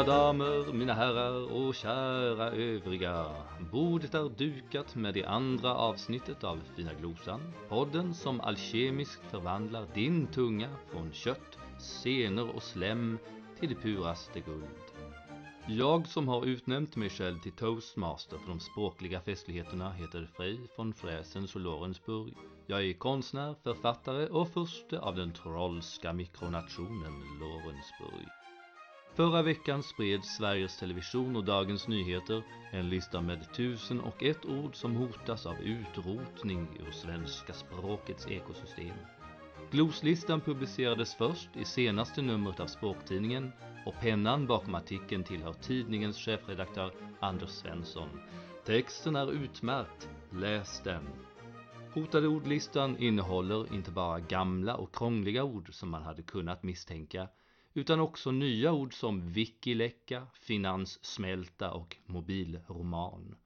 Mina damer, mina herrar och kära övriga. Bordet är dukat med det andra avsnittet av Fina Glosan. Podden som alkemiskt förvandlar din tunga från kött, senor och slem till det puraste guld. Jag som har utnämnt mig själv till toastmaster för de språkliga festligheterna heter Frej von Fräsens och Lorensburg. Jag är konstnär, författare och furste av den trollska mikronationen Lorensburg. Förra veckan spred Sveriges Television och Dagens Nyheter en lista med tusen och ett ord som hotas av utrotning ur svenska språkets ekosystem. Gloslistan publicerades först i senaste numret av Språktidningen och pennan bakom artikeln tillhör tidningens chefredaktör Anders Svensson. Texten är utmärkt, läs den! Hotade ordlistan innehåller inte bara gamla och krångliga ord som man hade kunnat misstänka utan också nya ord som wikiläcka, finanssmälta och mobilroman.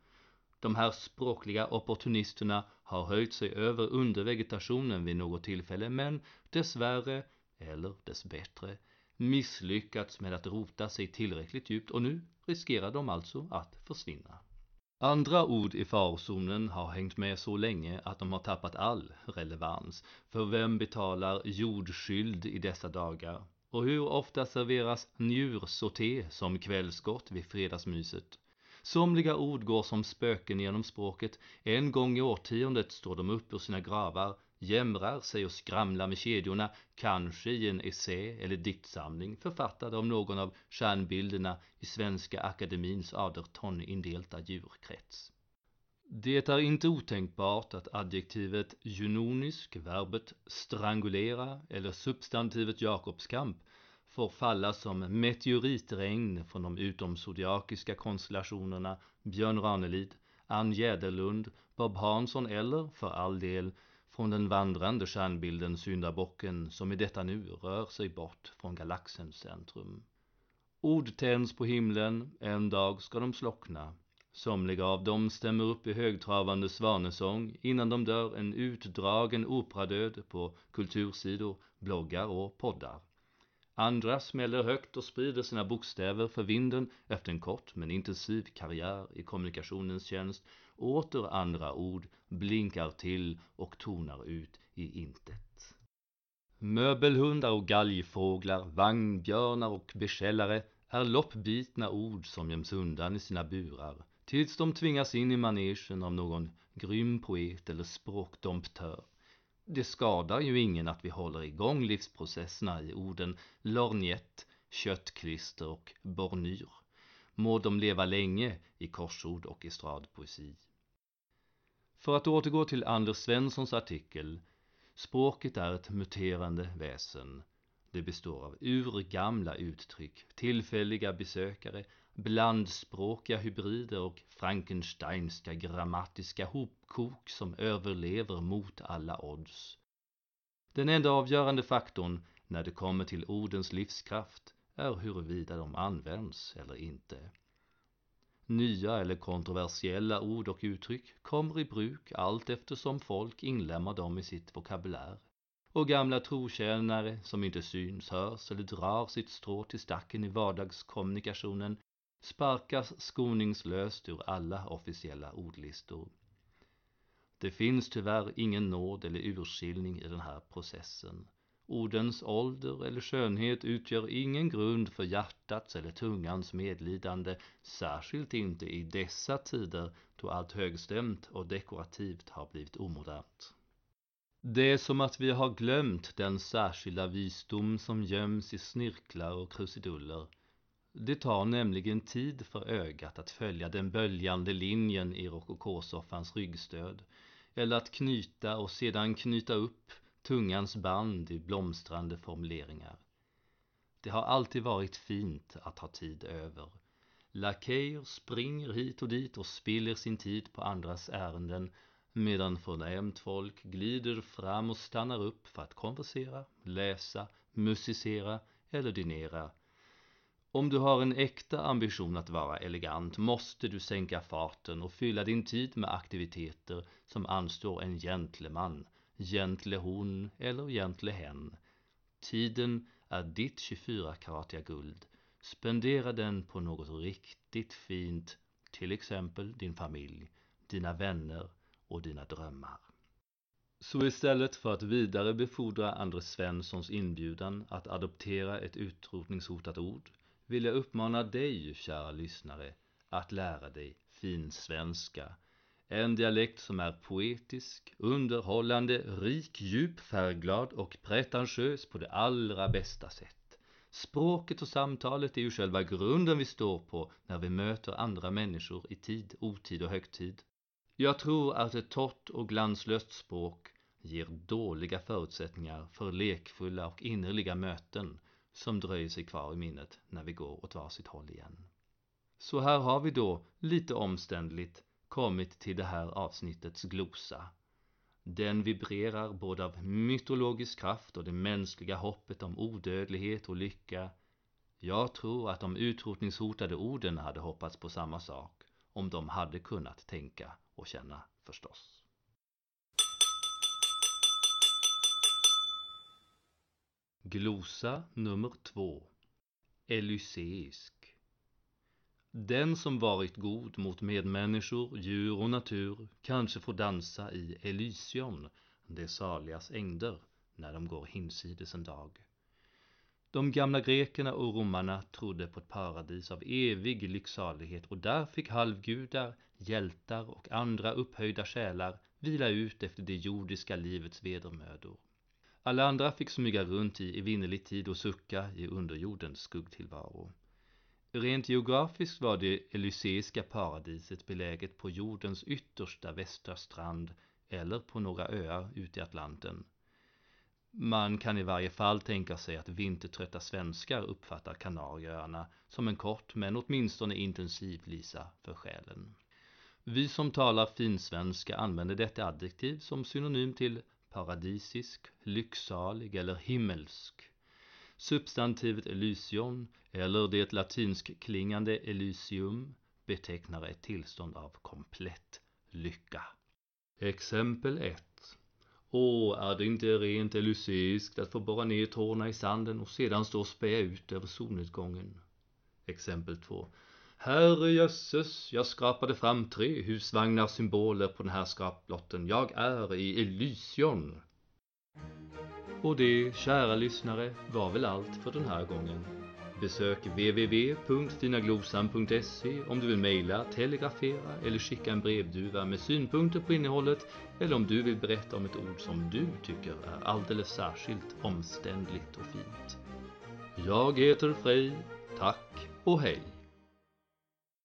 De här språkliga opportunisterna har höjt sig över undervegetationen vid något tillfälle men dessvärre, eller dessbättre, misslyckats med att rota sig tillräckligt djupt och nu riskerar de alltså att försvinna. Andra ord i farozonen har hängt med så länge att de har tappat all relevans. För vem betalar jordskyld i dessa dagar? Och hur ofta serveras njursauté som kvällsgott vid fredagsmyset? Somliga ord går som spöken genom språket. En gång i årtiondet står de upp ur sina gravar, jämrar sig och skramlar med kedjorna, kanske i en essä eller diktsamling författad av någon av stjärnbilderna i Svenska Akademins adertonindelta djurkrets. Det är inte otänkbart att adjektivet junonisk, verbet strangulera eller substantivet Jakobskamp får falla som meteoritregn från de utomzodiakiska konstellationerna Björn Ranelid, Ann Jäderlund, Bob Hansson eller, för all del, från den vandrande stjärnbilden Syndabocken som i detta nu rör sig bort från galaxens centrum. Ord tänds på himlen, en dag ska de slockna. Somliga av dem stämmer upp i högtravande svanesång innan de dör en utdragen operadöd på kultursidor, bloggar och poddar. Andra smäller högt och sprider sina bokstäver för vinden efter en kort men intensiv karriär i kommunikationens tjänst. Åter andra ord blinkar till och tonar ut i intet. Möbelhundar och galgfåglar, vagnbjörnar och beskällare är loppbitna ord som göms undan i sina burar tills de tvingas in i manegen av någon grym poet eller språkdomptör. Det skadar ju ingen att vi håller igång livsprocesserna i orden lorgnett, köttklister och bornyr. Må de leva länge i korsord och estradpoesi. För att återgå till Anders Svenssons artikel. Språket är ett muterande väsen. Det består av urgamla uttryck, tillfälliga besökare, blandspråkiga hybrider och frankensteinska grammatiska hopkok som överlever mot alla odds. Den enda avgörande faktorn när det kommer till ordens livskraft är huruvida de används eller inte. Nya eller kontroversiella ord och uttryck kommer i bruk allt eftersom folk inlämnar dem i sitt vokabulär och gamla trotjänare som inte syns, hörs eller drar sitt strå till stacken i vardagskommunikationen sparkas skoningslöst ur alla officiella ordlistor. Det finns tyvärr ingen nåd eller urskiljning i den här processen. Ordens ålder eller skönhet utgör ingen grund för hjärtats eller tungans medlidande, särskilt inte i dessa tider då allt högstämt och dekorativt har blivit omodernt. Det är som att vi har glömt den särskilda visdom som göms i snirklar och krusiduller. Det tar nämligen tid för ögat att följa den böljande linjen i rokokosoffans ryggstöd eller att knyta och sedan knyta upp tungans band i blomstrande formuleringar. Det har alltid varit fint att ha tid över. Lakejer springer hit och dit och spiller sin tid på andras ärenden medan förnämt folk glider fram och stannar upp för att konversera, läsa, musicera eller dinera. Om du har en äkta ambition att vara elegant måste du sänka farten och fylla din tid med aktiviteter som anstår en gentleman, gentlehon eller gentlehen. Tiden är ditt 24-karatiga guld. spendera den på något riktigt fint, till exempel din familj, dina vänner och dina drömmar. Så istället för att vidarebefordra Anders Svenssons inbjudan att adoptera ett utrotningshotat ord vill jag uppmana dig, kära lyssnare, att lära dig finsvenska. En dialekt som är poetisk, underhållande, rik, djup, färgglad och pretentiös på det allra bästa sätt. Språket och samtalet är ju själva grunden vi står på när vi möter andra människor i tid, otid och högtid. Jag tror att ett torrt och glanslöst språk ger dåliga förutsättningar för lekfulla och innerliga möten som dröjer sig kvar i minnet när vi går åt varsitt håll igen. Så här har vi då, lite omständligt, kommit till det här avsnittets glosa. Den vibrerar både av mytologisk kraft och det mänskliga hoppet om odödlighet och lycka. Jag tror att de utrotningshotade orden hade hoppats på samma sak om de hade kunnat tänka och känna förstås. Glosa nummer två Elyseisk Den som varit god mot medmänniskor, djur och natur kanske får dansa i Elysion, det saligas ängder, när de går hinsides en dag. De gamla grekerna och romarna trodde på ett paradis av evig lycksalighet och där fick halvgudar, hjältar och andra upphöjda själar vila ut efter det jordiska livets vedermödor. Alla andra fick smyga runt i evinnerlig tid och sucka i underjordens skuggtillvaro. Rent geografiskt var det Elyseiska paradiset beläget på jordens yttersta västra strand eller på några öar ute i Atlanten. Man kan i varje fall tänka sig att vintertrötta svenskar uppfattar Kanarieöarna som en kort men åtminstone intensiv lisa för själen. Vi som talar finsvenska använder detta adjektiv som synonym till paradisisk, lycksalig eller himmelsk. Substantivet Elysion eller det latinskklingande Elysium betecknar ett tillstånd av komplett lycka. Exempel 1. Åh, är det inte rent elyseiskt att få borra ner tårna i sanden och sedan stå och spä ut över solnedgången? Exempel 2. Herre jösses, jag skrapade fram tre husvagnar symboler på den här skraplotten. Jag är i Elysion. Och det, kära lyssnare, var väl allt för den här gången. Besök www.stinaglosan.se om du vill mejla, telegrafera eller skicka en brevduva med synpunkter på innehållet eller om du vill berätta om ett ord som du tycker är alldeles särskilt omständligt och fint. Jag heter Frej. Tack och hej!